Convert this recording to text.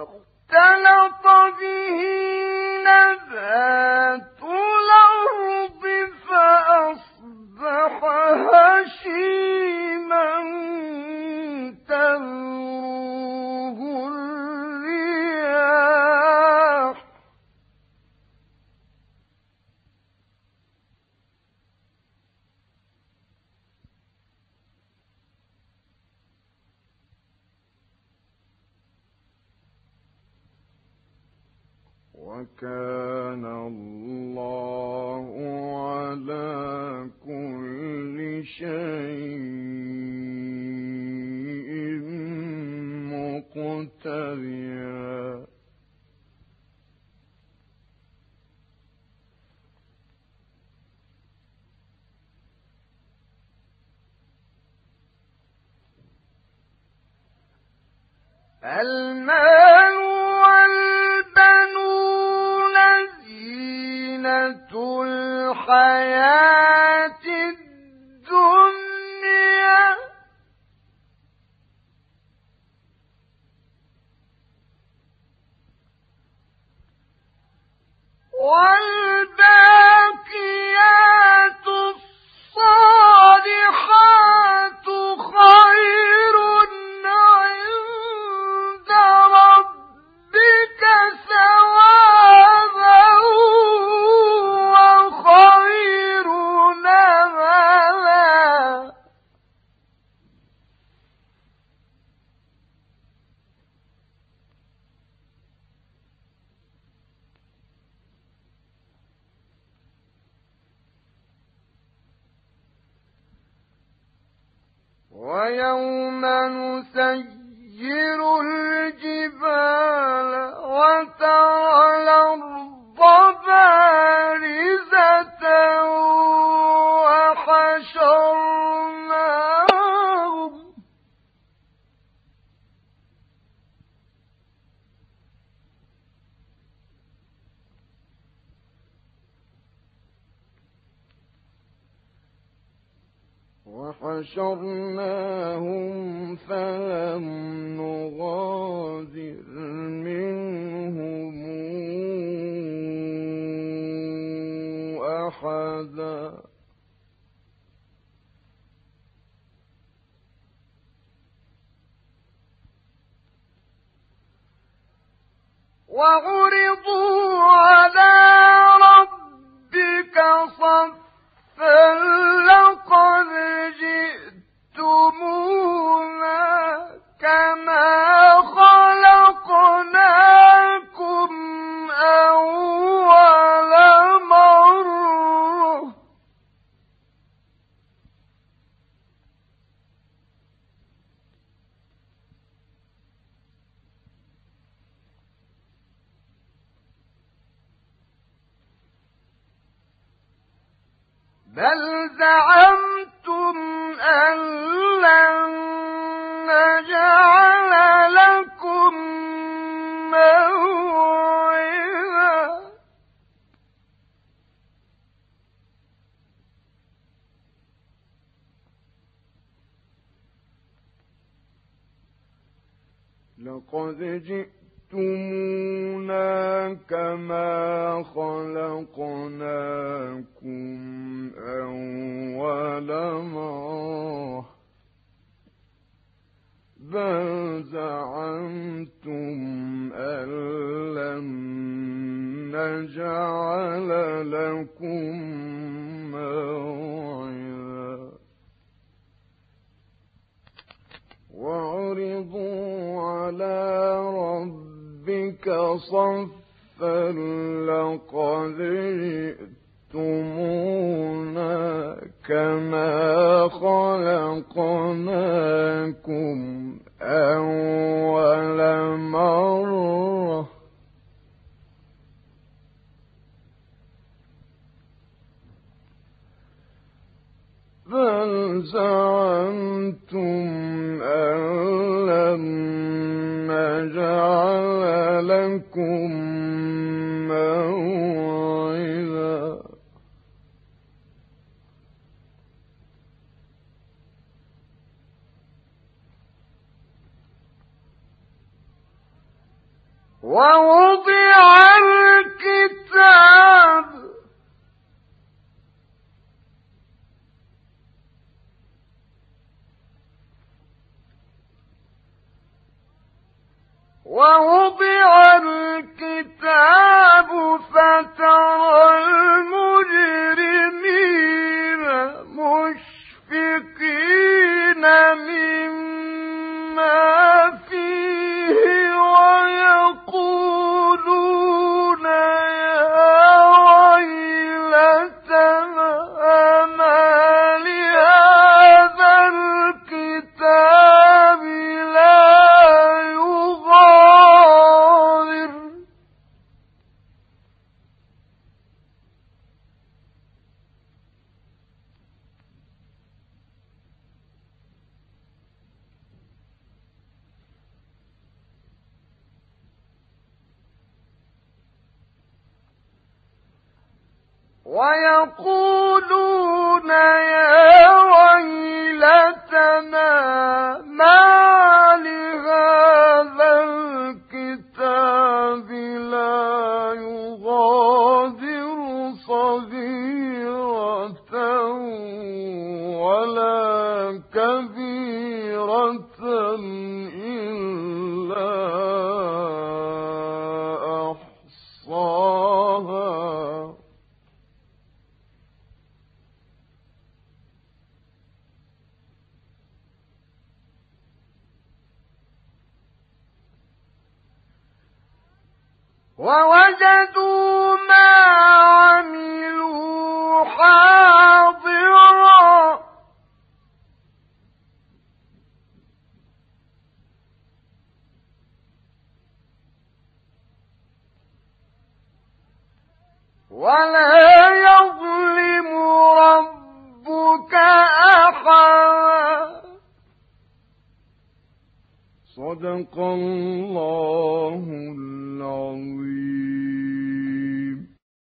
فاختلط به نبات وكان الله على كل شيء المال زينة الحياة الدنيا. والباقيات ويوم نسير وحشرناهم فلم نغادر منهم أحدا. وعرضوا على بل زعمتم أن لن نجعل لكم موعدا. لقد جئتمونا كما خلقناكم أول مرة بل زعمتم أن لن نجعل لكم موعدا وعرضوا على صفا لقد جئتمونا كما خلقناكم أول ووضع الكتاب ووضع الكتاب ويقولون يا ولا يظلم ربك أحدا. صدق الله